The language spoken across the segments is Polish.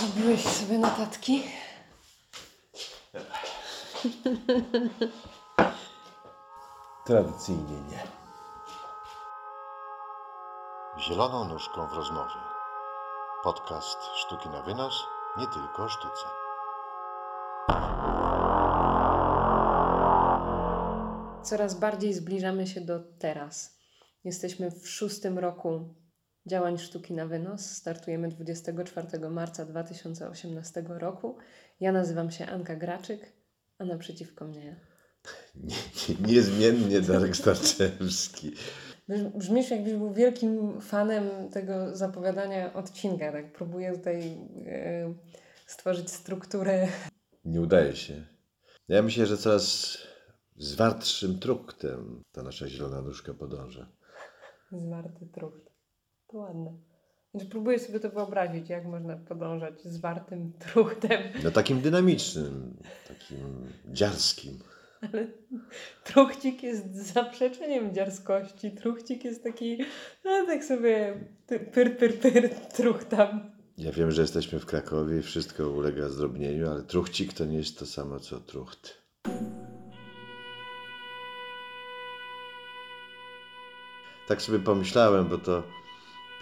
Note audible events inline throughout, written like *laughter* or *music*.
Zrobiłeś sobie notatki? Tradycyjnie nie. Zieloną nóżką w rozmowie. Podcast Sztuki na wynos, nie tylko o sztuce. Coraz bardziej zbliżamy się do teraz. Jesteśmy w szóstym roku działań sztuki na wynos. Startujemy 24 marca 2018 roku. Ja nazywam się Anka Graczyk, a naprzeciwko mnie. *laughs* nie, nie niezmiennie Darek Starczewski. Brzm- Brzmisz, jakbyś był wielkim fanem tego zapowiadania odcinka. Tak próbuję tutaj e, stworzyć strukturę. Nie udaje się. Ja myślę, że coraz zwartszym truktem ta nasza zielona nóżka podąża. Zwarty trucht. To ładne. Próbuję sobie to wyobrazić, jak można podążać zwartym *laughs* truchtem. No takim dynamicznym, takim dziarskim. Ale truchcik jest zaprzeczeniem dziarskości. Truchcik jest taki, no tak sobie pyr, pyr, pyr, truchtam. Ja wiem, że jesteśmy w Krakowie i wszystko ulega zdrobnieniu, ale truchcik to nie jest to samo co trucht. Tak sobie pomyślałem, bo to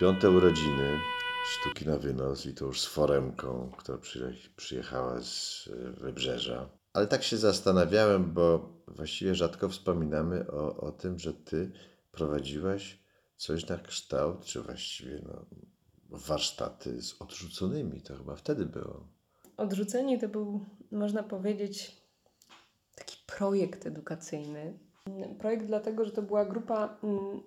piąte urodziny sztuki na wynos i to już z foremką, która przyje- przyjechała z e, wybrzeża. Ale tak się zastanawiałem, bo właściwie rzadko wspominamy o, o tym, że ty prowadziłaś coś na kształt, czy właściwie no, warsztaty z odrzuconymi. To chyba wtedy było. Odrzuceni to był, można powiedzieć, taki projekt edukacyjny. Projekt dlatego, że to była grupa mm,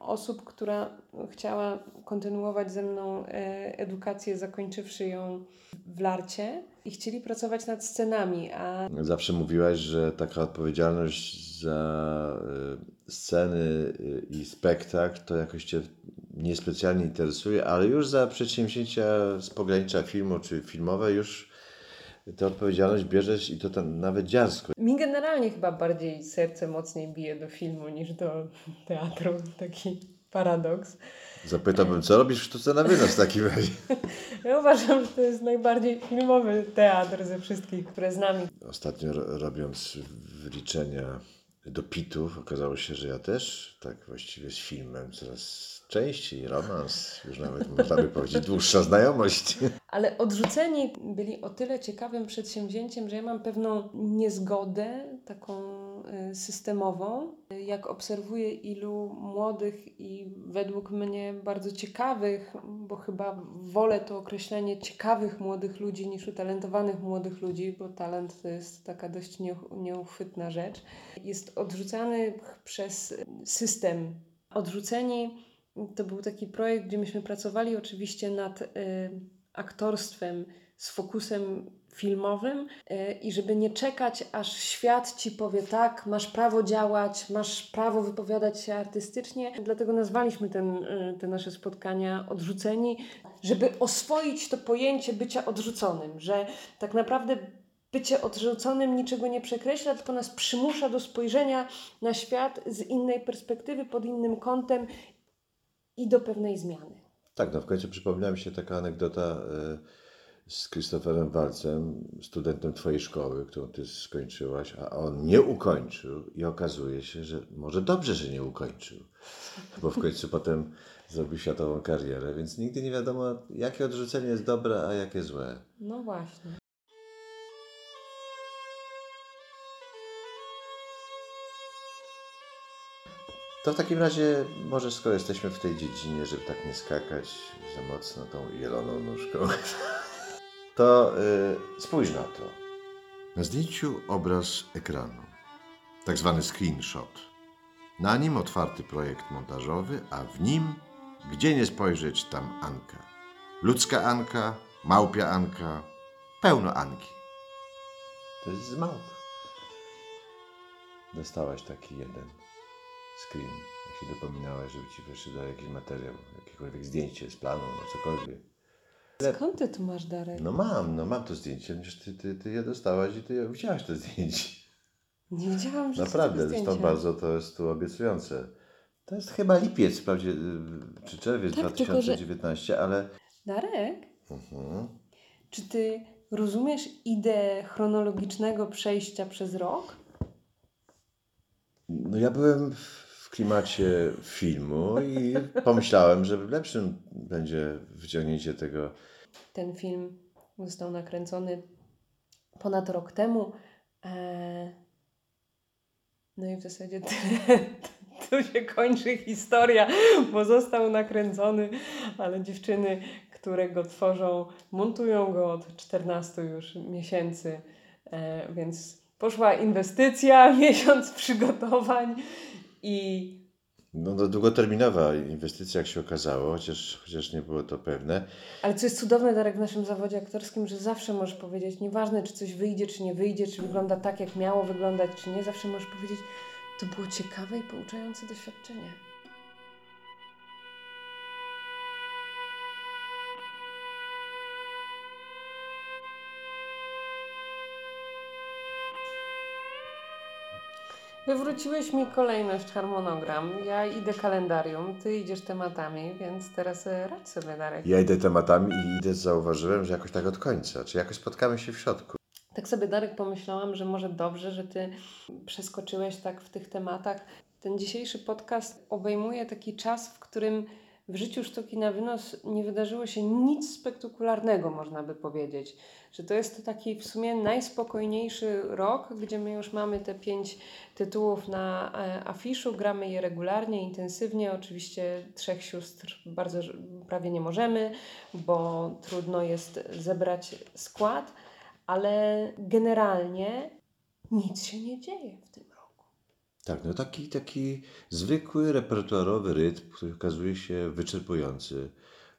osób, która chciała kontynuować ze mną e, edukację, zakończywszy ją w Larcie i chcieli pracować nad scenami, a Zawsze mówiłaś, że taka odpowiedzialność za y, sceny y, i spektakl to jakoś Cię niespecjalnie interesuje, ale już za przedsięwzięcia z pogranicza filmu czy filmowe już tę odpowiedzialność bierzesz i to tam nawet dziarsko. mi generalnie chyba bardziej serce mocniej bije do filmu niż do teatru. Taki paradoks. Zapytałbym, co robisz w sztuce na wynos w takim razie? *laughs* Ja uważam, że to jest najbardziej filmowy teatr ze wszystkich, które znam. Ostatnio ro- robiąc wliczenia do pitów, okazało się, że ja też tak właściwie z filmem coraz częściej, romans, już nawet można by powiedzieć dłuższa znajomość. Ale odrzuceni byli o tyle ciekawym przedsięwzięciem, że ja mam pewną niezgodę, taką y, systemową. Jak obserwuję ilu młodych i według mnie bardzo ciekawych, bo chyba wolę to określenie ciekawych młodych ludzi niż utalentowanych młodych ludzi, bo talent to jest taka dość nieuch- nieuchwytna rzecz, jest odrzucany przez system. Odrzuceni to był taki projekt, gdzie myśmy pracowali oczywiście nad y, aktorstwem z fokusem filmowym y, i żeby nie czekać, aż świat ci powie tak, masz prawo działać, masz prawo wypowiadać się artystycznie. Dlatego nazwaliśmy ten, y, te nasze spotkania odrzuceni, żeby oswoić to pojęcie bycia odrzuconym, że tak naprawdę bycie odrzuconym niczego nie przekreśla, tylko nas przymusza do spojrzenia na świat z innej perspektywy, pod innym kątem i do pewnej zmiany. Tak, no w końcu przypomniała mi się taka anegdota e, z Christopherem Walcem, studentem Twojej szkoły, którą Ty skończyłaś, a on nie ukończył i okazuje się, że może dobrze, że nie ukończył, bo w końcu potem zrobił światową karierę, więc nigdy nie wiadomo, jakie odrzucenie jest dobre, a jakie złe. No właśnie. To w takim razie, może skoro jesteśmy w tej dziedzinie, żeby tak nie skakać za mocno tą jeloną nóżką, *laughs* to y, spójrz na to. Na zdjęciu obraz ekranu, tak zwany screenshot. Na nim otwarty projekt montażowy, a w nim, gdzie nie spojrzeć, tam Anka. Ludzka Anka, małpia Anka, pełno Anki. To jest z małp. Dostałaś taki jeden screen, jak się dopominałaś, żeby ci wyszedł jakiś materiał, jakiekolwiek zdjęcie z planu, no cokolwiek. Skąd ty tu masz Darek? No mam, no mam to zdjęcie, przecież ty, ty, ty je dostałaś i ty je widziałaś to zdjęcie. Nie wiedziałam, że Naprawdę, zresztą bardzo to jest tu obiecujące. To jest chyba lipiec, wprawdzie, y, czy czerwiec Tak, tylko że- 2019, ale Darek, mhm. Czy ty rozumiesz ideę chronologicznego przejścia przez rok? No ja byłem klimacie filmu i pomyślałem, że lepszym będzie wyciągnięcie tego. Ten film został nakręcony ponad rok temu. Eee, No i w zasadzie tyle. *laughs* Tu się kończy historia, bo został nakręcony, ale dziewczyny, które go tworzą, montują go od 14 już miesięcy, e, więc poszła inwestycja, *laughs* miesiąc przygotowań i No to długoterminowa inwestycja, jak się okazało, chociaż, chociaż nie było to pewne. Ale co jest cudowne, Darek, w naszym zawodzie aktorskim, że zawsze możesz powiedzieć, nieważne czy coś wyjdzie, czy nie wyjdzie, czy wygląda tak, jak miało wyglądać, czy nie, zawsze możesz powiedzieć, to było ciekawe i pouczające doświadczenie. Wywróciłeś mi kolejność harmonogram. Ja idę kalendarium, ty idziesz tematami, więc teraz e, radź sobie, Darek. Ja idę tematami i idę, zauważyłem, że jakoś tak od końca. Czy jakoś spotkamy się w środku. Tak sobie, Darek, pomyślałam, że może dobrze, że ty przeskoczyłeś tak w tych tematach. Ten dzisiejszy podcast obejmuje taki czas, w którym w życiu sztuki na wynos nie wydarzyło się nic spektakularnego, można by powiedzieć. Że to jest taki w sumie najspokojniejszy rok, gdzie my już mamy te pięć tytułów na e, afiszu, gramy je regularnie, intensywnie. Oczywiście trzech sióstr bardzo prawie nie możemy, bo trudno jest zebrać skład ale generalnie nic się nie dzieje w tym. Tak, no taki, taki zwykły repertuarowy rytm, który okazuje się wyczerpujący,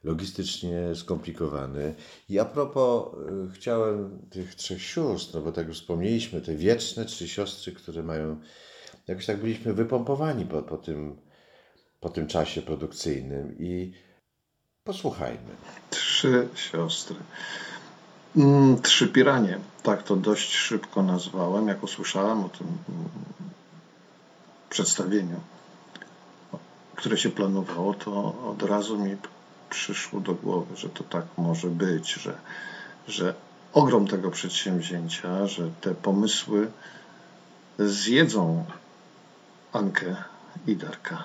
logistycznie skomplikowany. I a propos, y, chciałem tych trzech sióstr, no bo tak już wspomnieliśmy, te wieczne trzy siostry, które mają, jakoś tak byliśmy wypompowani po, po, tym, po tym czasie produkcyjnym i posłuchajmy. Trzy siostry. Mm, Trzy piranie. Tak to dość szybko nazwałem, jak usłyszałem o tym mm, przedstawieniu, które się planowało, to od razu mi przyszło do głowy, że to tak może być, że, że ogrom tego przedsięwzięcia, że te pomysły zjedzą Ankę i Darka.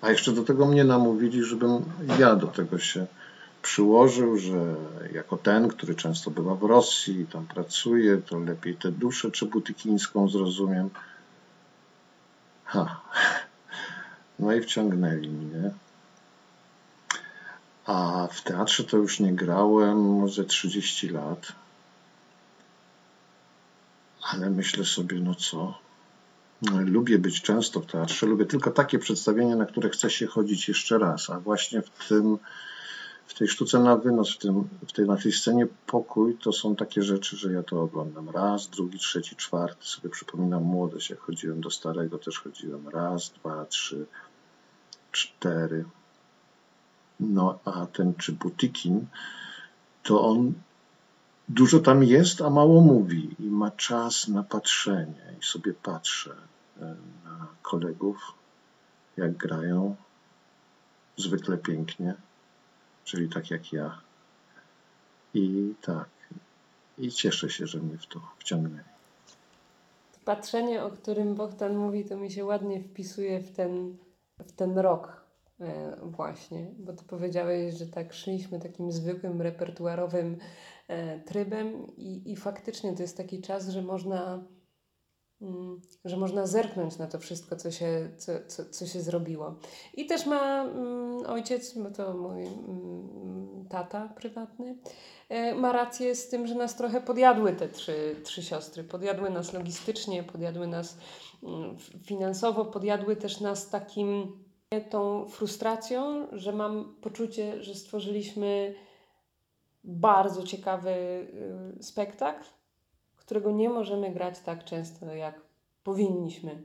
A jeszcze do tego mnie namówili, żebym ja do tego się przyłożył, że jako ten, który często bywa w Rosji i tam pracuje, to lepiej tę duszę czebutykińską zrozumiem. Ha. No i wciągnęli mnie. A w teatrze to już nie grałem ze 30 lat. Ale myślę sobie, no co? Lubię być często w teatrze, lubię tylko takie przedstawienia, na które chce się chodzić jeszcze raz, a właśnie w tym w tej sztuce na wynos, w, tym, w tej, na tej scenie pokój, to są takie rzeczy, że ja to oglądam raz, drugi, trzeci, czwarty. Sobie przypominam młodość, jak chodziłem do starego, też chodziłem raz, dwa, trzy, cztery. No a ten Czybutikin, to on dużo tam jest, a mało mówi i ma czas na patrzenie. I sobie patrzę e, na kolegów, jak grają, zwykle pięknie czyli tak jak ja. I tak. I cieszę się, że mnie w to wciągnęli. Patrzenie, o którym Bogdan mówi, to mi się ładnie wpisuje w ten, w ten rok e, właśnie, bo ty powiedziałeś, że tak szliśmy takim zwykłym repertuarowym e, trybem i, i faktycznie to jest taki czas, że można że można zerknąć na to wszystko, co się, co, co, co się zrobiło. I też ma mm, ojciec, bo to mój mm, tata prywatny, e, ma rację z tym, że nas trochę podjadły te trzy, trzy siostry. Podjadły nas logistycznie, podjadły nas mm, finansowo, podjadły też nas takim tą frustracją, że mam poczucie, że stworzyliśmy bardzo ciekawy y, spektakl, którego nie możemy grać tak często, jak powinniśmy.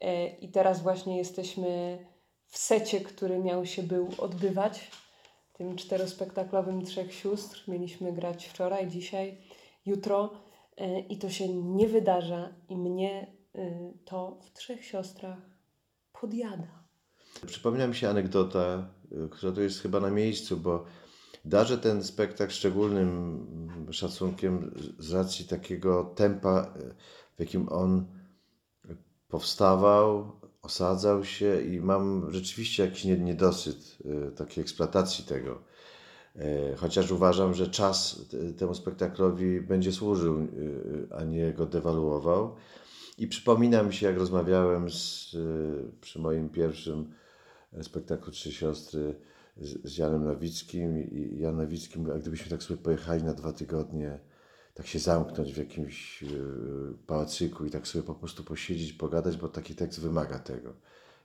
E, I teraz właśnie jesteśmy w secie, który miał się był odbywać, tym czterospektaklowym Trzech Sióstr. Mieliśmy grać wczoraj, dzisiaj, jutro e, i to się nie wydarza i mnie e, to w Trzech Siostrach podjada. Przypomina mi się anegdota, która tu jest chyba na miejscu, bo darzę ten spektakl szczególnym szacunkiem z racji takiego tempa, w jakim on powstawał, osadzał się i mam rzeczywiście jakiś niedosyt y, takiej eksploatacji tego. Y, chociaż uważam, że czas temu spektaklowi będzie służył, y, a nie go dewaluował. I przypomina mi się, jak rozmawiałem z, przy moim pierwszym spektaklu Trzy Siostry z, Janem Nowickim i Jan Nowickim, a gdybyśmy tak sobie pojechali na dwa tygodnie, tak się zamknąć w jakimś yy, pałacyku i tak sobie po prostu posiedzieć, pogadać, bo taki tekst wymaga tego.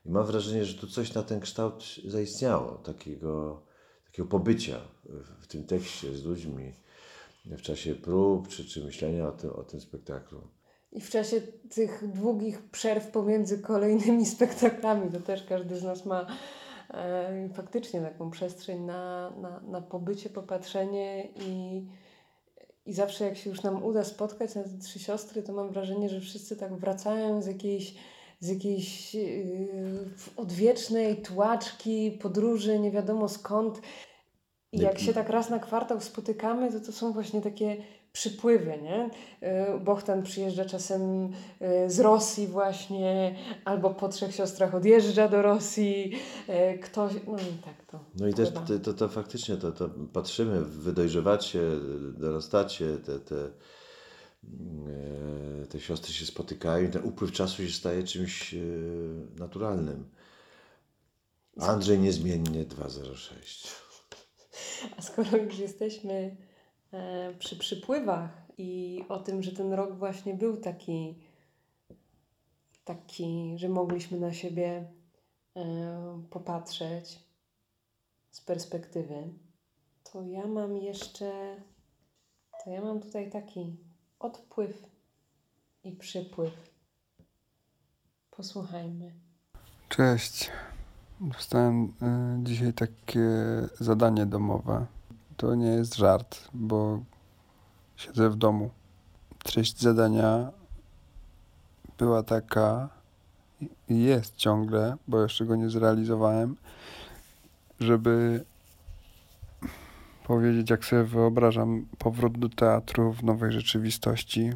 I mam wrażenie, że tu coś na ten kształt zaistniało, takiego, takiego pobycia w, w tym tekście z ludźmi w czasie prób czy, czy myślenia o tym, o tym spektaklu. I w czasie tych długich przerw pomiędzy kolejnymi *laughs* spektaklami, to też każdy z nas ma e, faktycznie taką przestrzeń na, na, na pobycie, popatrzenie i, i zawsze jak się już nam uda spotkać na te trzy siostry, to mam wrażenie, że wszyscy tak wracają z jakiejś, z jakiejś yy, odwiecznej tułaczki, podróży, nie wiadomo skąd. I jak się tak raz na kwartał spotykamy, to to są właśnie takie przypływy, nie? Y, Bohtan przyjeżdża czasem y, z Rosji właśnie, albo po Trzech Siostrach odjeżdża do Rosji, y, ktoś, no i tak to. No i też to, to, to faktycznie, to, to patrzymy, wy dojrzewacie, dorastacie, te, te, te siostry się spotykają, ten upływ czasu się staje czymś naturalnym. Andrzej niezmiennie 206. A skoro już jesteśmy przy przypływach i o tym, że ten rok właśnie był taki, taki, że mogliśmy na siebie e, popatrzeć z perspektywy, to ja mam jeszcze, to ja mam tutaj taki odpływ i przypływ. Posłuchajmy. Cześć. Dostałem y, dzisiaj takie zadanie domowe to nie jest żart, bo siedzę w domu. Treść zadania była taka i jest ciągle, bo jeszcze go nie zrealizowałem, żeby powiedzieć, jak sobie wyobrażam powrót do teatru w nowej rzeczywistości,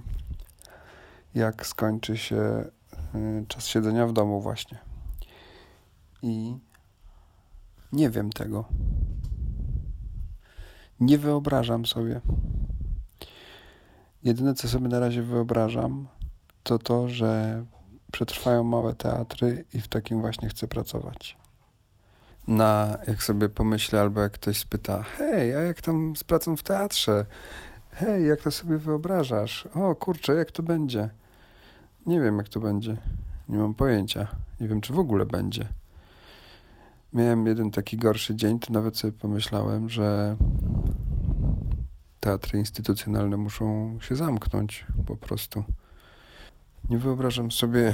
jak skończy się y, czas siedzenia w domu właśnie. I nie wiem tego. Nie wyobrażam sobie. Jedyne, co sobie na razie wyobrażam, to to, że przetrwają małe teatry i w takim właśnie chcę pracować. Na, jak sobie pomyślę, albo jak ktoś spyta, hej, a jak tam z pracą w teatrze? Hej, jak to sobie wyobrażasz? O kurczę, jak to będzie? Nie wiem, jak to będzie. Nie mam pojęcia. Nie wiem, czy w ogóle będzie. Miałem jeden taki gorszy dzień, to nawet sobie pomyślałem, że teatry instytucjonalne muszą się zamknąć po prostu. Nie wyobrażam sobie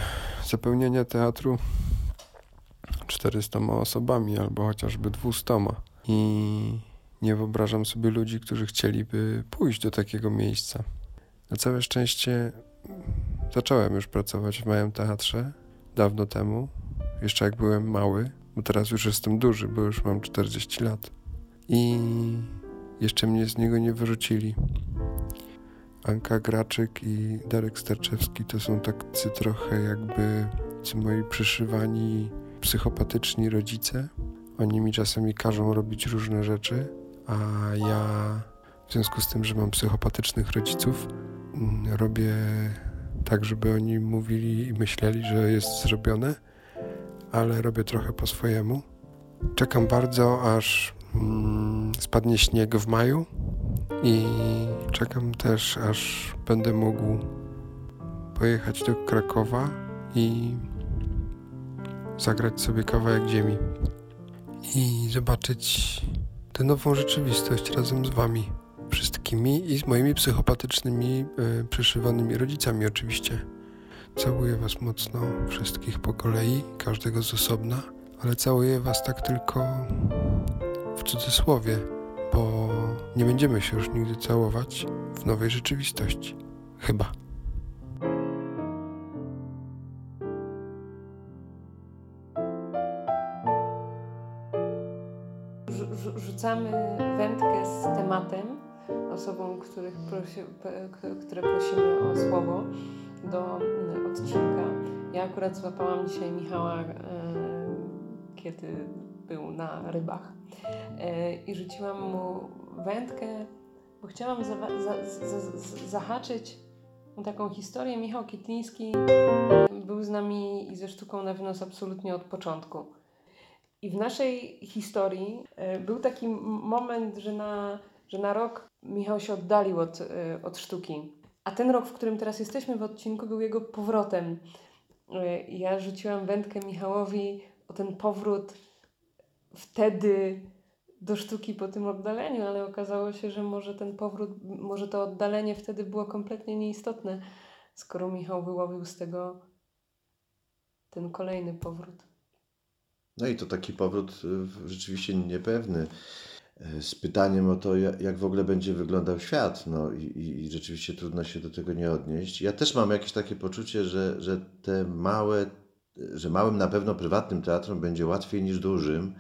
zapełnienia teatru 400 osobami albo chociażby 200. I nie wyobrażam sobie ludzi, którzy chcieliby pójść do takiego miejsca. Na całe szczęście zacząłem już pracować w małym teatrze dawno temu, jeszcze jak byłem mały, bo teraz już jestem duży, bo już mam 40 lat. I jeszcze mnie z niego nie wyrzucili. Anka Graczyk i Darek Starczewski to są tacy trochę jakby ci moi przyszywani psychopatyczni rodzice. Oni mi czasami każą robić różne rzeczy, a ja w związku z tym, że mam psychopatycznych rodziców, mm, robię tak, żeby oni mówili i myśleli, że jest zrobione, ale robię trochę po swojemu. Czekam bardzo, aż Mm, spadnie śnieg w maju i czekam też, aż będę mógł pojechać do Krakowa i zagrać sobie kawałek ziemi i zobaczyć tę nową rzeczywistość razem z Wami wszystkimi i z moimi psychopatycznymi, y, przyszywanymi rodzicami oczywiście. Całuję Was mocno, wszystkich po kolei, każdego z osobna, ale całuję Was tak tylko w cudzysłowie, bo nie będziemy się już nigdy całować w nowej rzeczywistości. Chyba. rzucamy wędkę z tematem osobom, których prosi, które prosimy o słowo do mm, odcinka. Ja akurat złapałam dzisiaj Michała, kiedy był na rybach e, i rzuciłam mu wędkę, bo chciałam za, za, za, zahaczyć taką historię. Michał Kietliński był z nami i ze sztuką na wynos absolutnie od początku. I w naszej historii e, był taki moment, że na, że na rok Michał się oddalił od, e, od sztuki. A ten rok, w którym teraz jesteśmy w odcinku, był jego powrotem. E, ja rzuciłam wędkę Michałowi o ten powrót wtedy do sztuki po tym oddaleniu, ale okazało się, że może ten powrót, może to oddalenie wtedy było kompletnie nieistotne, skoro Michał wyłowił z tego ten kolejny powrót. No i to taki powrót y, rzeczywiście niepewny. Y, z pytaniem o to, jak w ogóle będzie wyglądał świat. No i, i rzeczywiście trudno się do tego nie odnieść. Ja też mam jakieś takie poczucie, że, że te małe, że małym na pewno prywatnym teatrom będzie łatwiej niż dużym,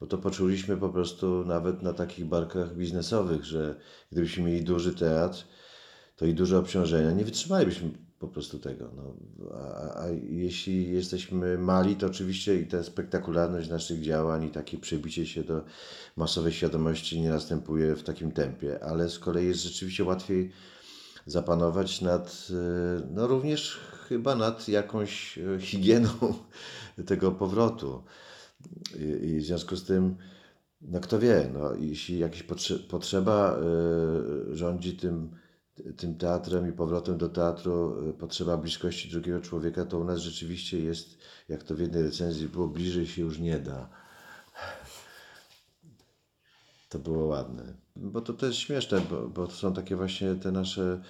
bo to poczuliśmy po prostu nawet na takich barkach biznesowych, że gdybyśmy mieli duży teatr, to i duże obciążenia, nie wytrzymalibyśmy po prostu tego. No. A, a, jeśli jesteśmy mali, to oczywiście i ta spektakularność naszych działań i takie przebicie się do masowej świadomości nie następuje w takim tempie, ale z kolei jest rzeczywiście łatwiej zapanować nad, no również chyba nad jakąś higieną *laughs* tego powrotu. I, w związku z tym, no kto wie, no, jeśli jakaś potrze potrzeba y, rządzi tym tym teatrem i powrotem do teatru y, potrzeba bliskości drugiego człowieka, to u nas rzeczywiście jest, jak to w jednej recenzji było, bliżej się już nie da. To było ładne. Bo to, jest śmieszne, bo, bo to są takie właśnie te nasze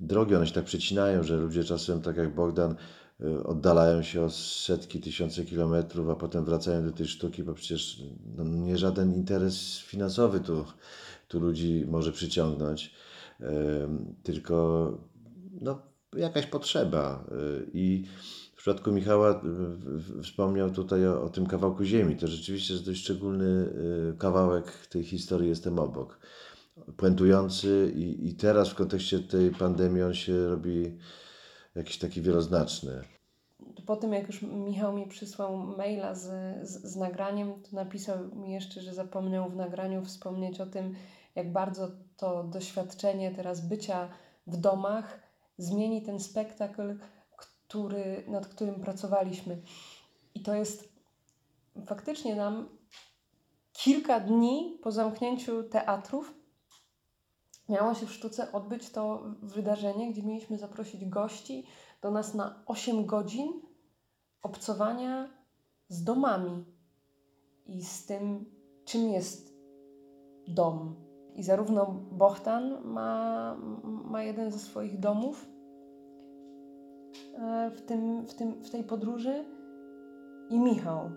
drogi, one się tak przecinają, że ludzie czasem, tak jak Bogdan, y, oddalają się o setki, tysiące kilometrów, a potem wracają do tej sztuki, bo przecież no, nie żaden interes finansowy tu, tu ludzi może przyciągnąć tylko no, jakaś potrzeba. Y, I w przypadku Michała wspomniał tutaj o, o, tym kawałku ziemi. To rzeczywiście jest dość szczególny y, kawałek tej historii Jestem obok. Puentujący i, i teraz w kontekście tej pandemii on się robi jakiś taki wieloznaczny. Po tym, jak już Michał mi przysłał maila z, z, z nagraniem, to napisał mi jeszcze, że zapomniał w nagraniu wspomnieć o tym, jak bardzo to doświadczenie teraz bycia w domach zmieni ten spektakl, który, nad którym pracowaliśmy. I to jest faktycznie nam kilka dni po zamknięciu teatrów miało się w sztuce odbyć to wydarzenie, gdzie mieliśmy zaprosić gości do nas na 8 godzin obcowania z domami i z tym, czym jest dom i zarówno Bohtan ma, ma jeden ze swoich domów e, w, tym, w, tym, w tej podróży i Michał,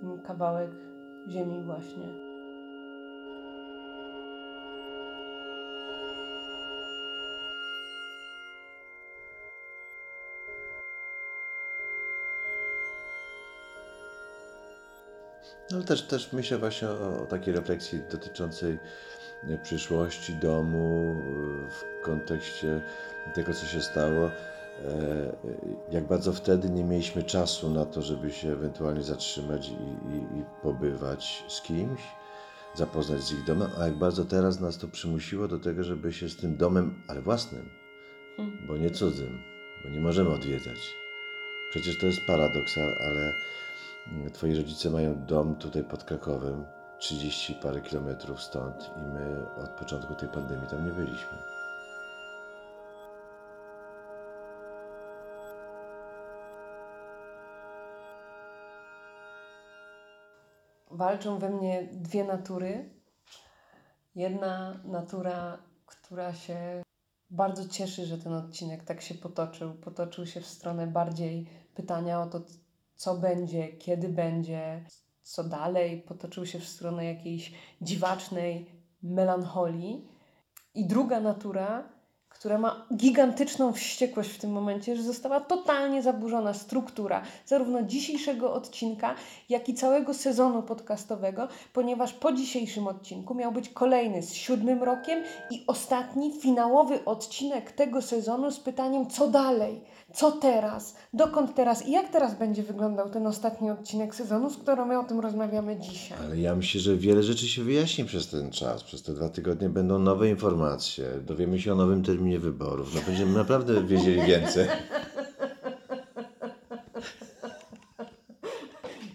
ten kawałek ziemi właśnie. No ale też, też myślę właśnie o, o takiej refleksji dotyczącej przyszłości domu, w kontekście tego, co się stało. E, jak bardzo wtedy nie mieliśmy czasu na to, żeby się ewentualnie zatrzymać i, i, i pobywać z kimś, zapoznać z ich domem, a jak bardzo teraz nas to przymusiło do tego, żeby się z tym domem, ale własnym, bo nie cudzym, bo nie możemy odwiedzać. Przecież to jest paradoks, ale twoi rodzice mają dom tutaj pod Krakowem, 30 parę kilometrów stąd i my od początku tej pandemii tam nie byliśmy. Walczą we mnie dwie natury. Jedna natura, która się bardzo cieszy, że ten odcinek tak się potoczył. Potoczył się w stronę bardziej pytania o to, co będzie, kiedy będzie, co dalej, potoczył się w stronę jakiejś dziwacznej melancholii. I druga natura, która ma gigantyczną wściekłość w tym momencie, że została totalnie zaburzona struktura zarówno dzisiejszego odcinka, jak i całego sezonu podcastowego, ponieważ po dzisiejszym odcinku miał być kolejny z siódmym rokiem i ostatni, finałowy odcinek tego sezonu z pytaniem, co dalej, co teraz, dokąd teraz i jak teraz będzie wyglądał ten ostatni odcinek sezonu, z którą my o tym rozmawiamy dzisiaj. Ale ja myślę, że wiele rzeczy się wyjaśni przez ten czas. Przez te dwa tygodnie będą nowe informacje. Dowiemy się o nowym terminie wyborów. No będziemy naprawdę wiedzieli więcej.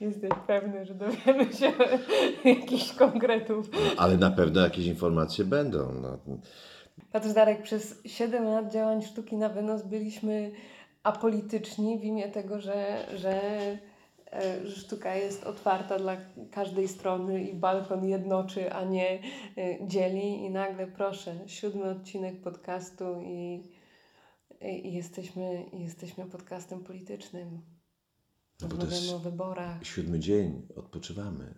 Jesteś pewny, że dowiemy się *laughs* jakichś konkretów. Ale na pewno jakieś informacje będą. No. Patrz Darek, przez 7 lat działań sztuki na wynos byliśmy apolityczni w imię tego, że, że, że sztuka jest otwarta dla każdej strony i balkon jednoczy, a nie e, dzieli. I nagle proszę, siódmy odcinek podcastu i, i, jesteśmy, jesteśmy podcastem politycznym. No Rozmawiamy o wyborach. Siódmy dzień, odpoczywamy.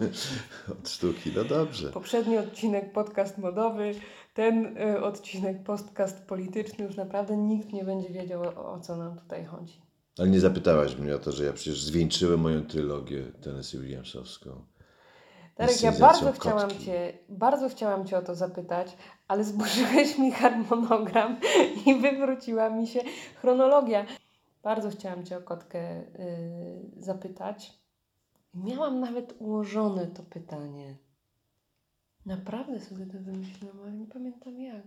*laughs* Od sztuki, no dobrze. Poprzedni odcinek podcast modowy, ten y, odcinek podcast polityczny, już naprawdę nikt nie będzie wiedział o, o co nam tutaj chodzi. Ale nie zapytałaś mnie o to, że ja przecież zwieńczyłem moją trylogię Tennessee Williamsowską. Darek, ja bardzo chciałam, cię, bardzo chciałam Cię o to zapytać, ale zburzyłeś mi harmonogram i wywróciła mi się chronologia. Bardzo chciałam Cię o kotkę y, zapytać. Miałam nawet ułożone to pytanie. Naprawdę sobie to wymyśliłam, ale nie pamiętam jak.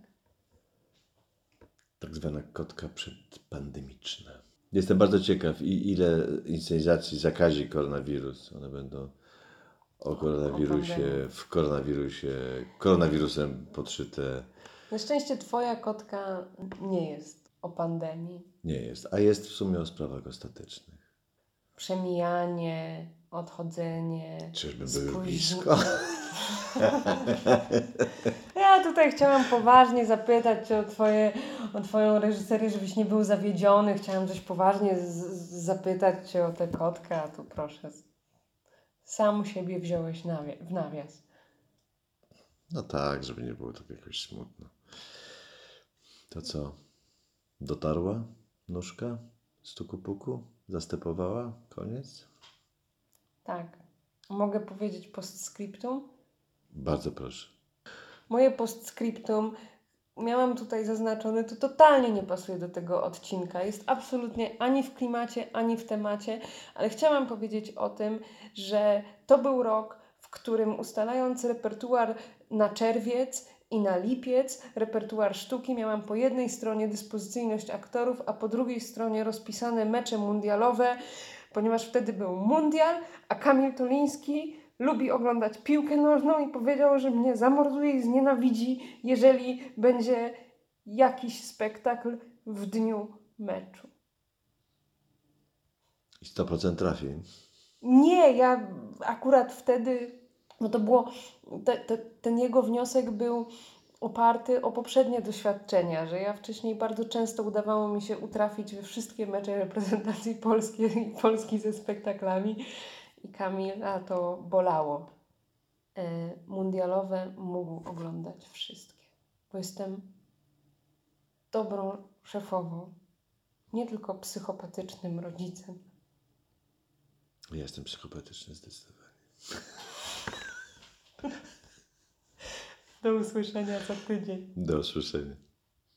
Tak zwana kotka przedpandemiczna. Jestem bardzo ciekaw, i ile inscenizacji zakazi koronawirus. One będą o koronawirusie, w koronawirusie, koronawirusem podszyte. Na szczęście Twoja kotka nie jest o pandemii. Nie jest, a jest w sumie o sprawach ostatecznych. Przemijanie, odchodzenie. Czyżby były blisko? *laughs* Ja tutaj chciałam poważnie zapytać Cię o, twoje, o Twoją reżyserię, żebyś nie był zawiedziony. Chciałam coś poważnie zapytać Cię o tę kotkę, a tu proszę. Sam siebie wziąłeś nawi- w nawias. No tak, żeby nie było tak jakoś smutno. To co? Dotarła nóżka? Stuku puku? Zastepowała? Koniec? Tak. Mogę powiedzieć postscriptum? Bardzo proszę. Moje postscriptum miałam tutaj zaznaczone, to totalnie nie pasuje do tego odcinka. Jest absolutnie ani w klimacie, ani w temacie, ale chciałam powiedzieć o tym, że to był rok, w którym ustalając repertuar na czerwiec i na lipiec, repertuar sztuki, miałam po jednej stronie dyspozycyjność aktorów, a po drugiej stronie rozpisane mecze mundialowe, ponieważ wtedy był mundial, a Kamil Toliński lubi oglądać piłkę nożną i powiedział, że mnie zamorduje i znienawidzi, jeżeli będzie jakiś spektakl w dniu meczu. I 100% trafi. Nie, ja akurat wtedy, no to było, te, te, ten jego wniosek był oparty o poprzednie doświadczenia, że ja wcześniej bardzo często udawało mi się utrafić we wszystkie mecze reprezentacji *laughs* polskiej i Polski ze spektaklami i Kamila to bolało. E, mundialowe mógł oglądać wszystkie, bo jestem dobrą szefową, nie tylko psychopatycznym rodzicem. Ja jestem psychopatyczny zdecydowanie. *laughs* Do usłyszenia za tydzień. Do usłyszenia.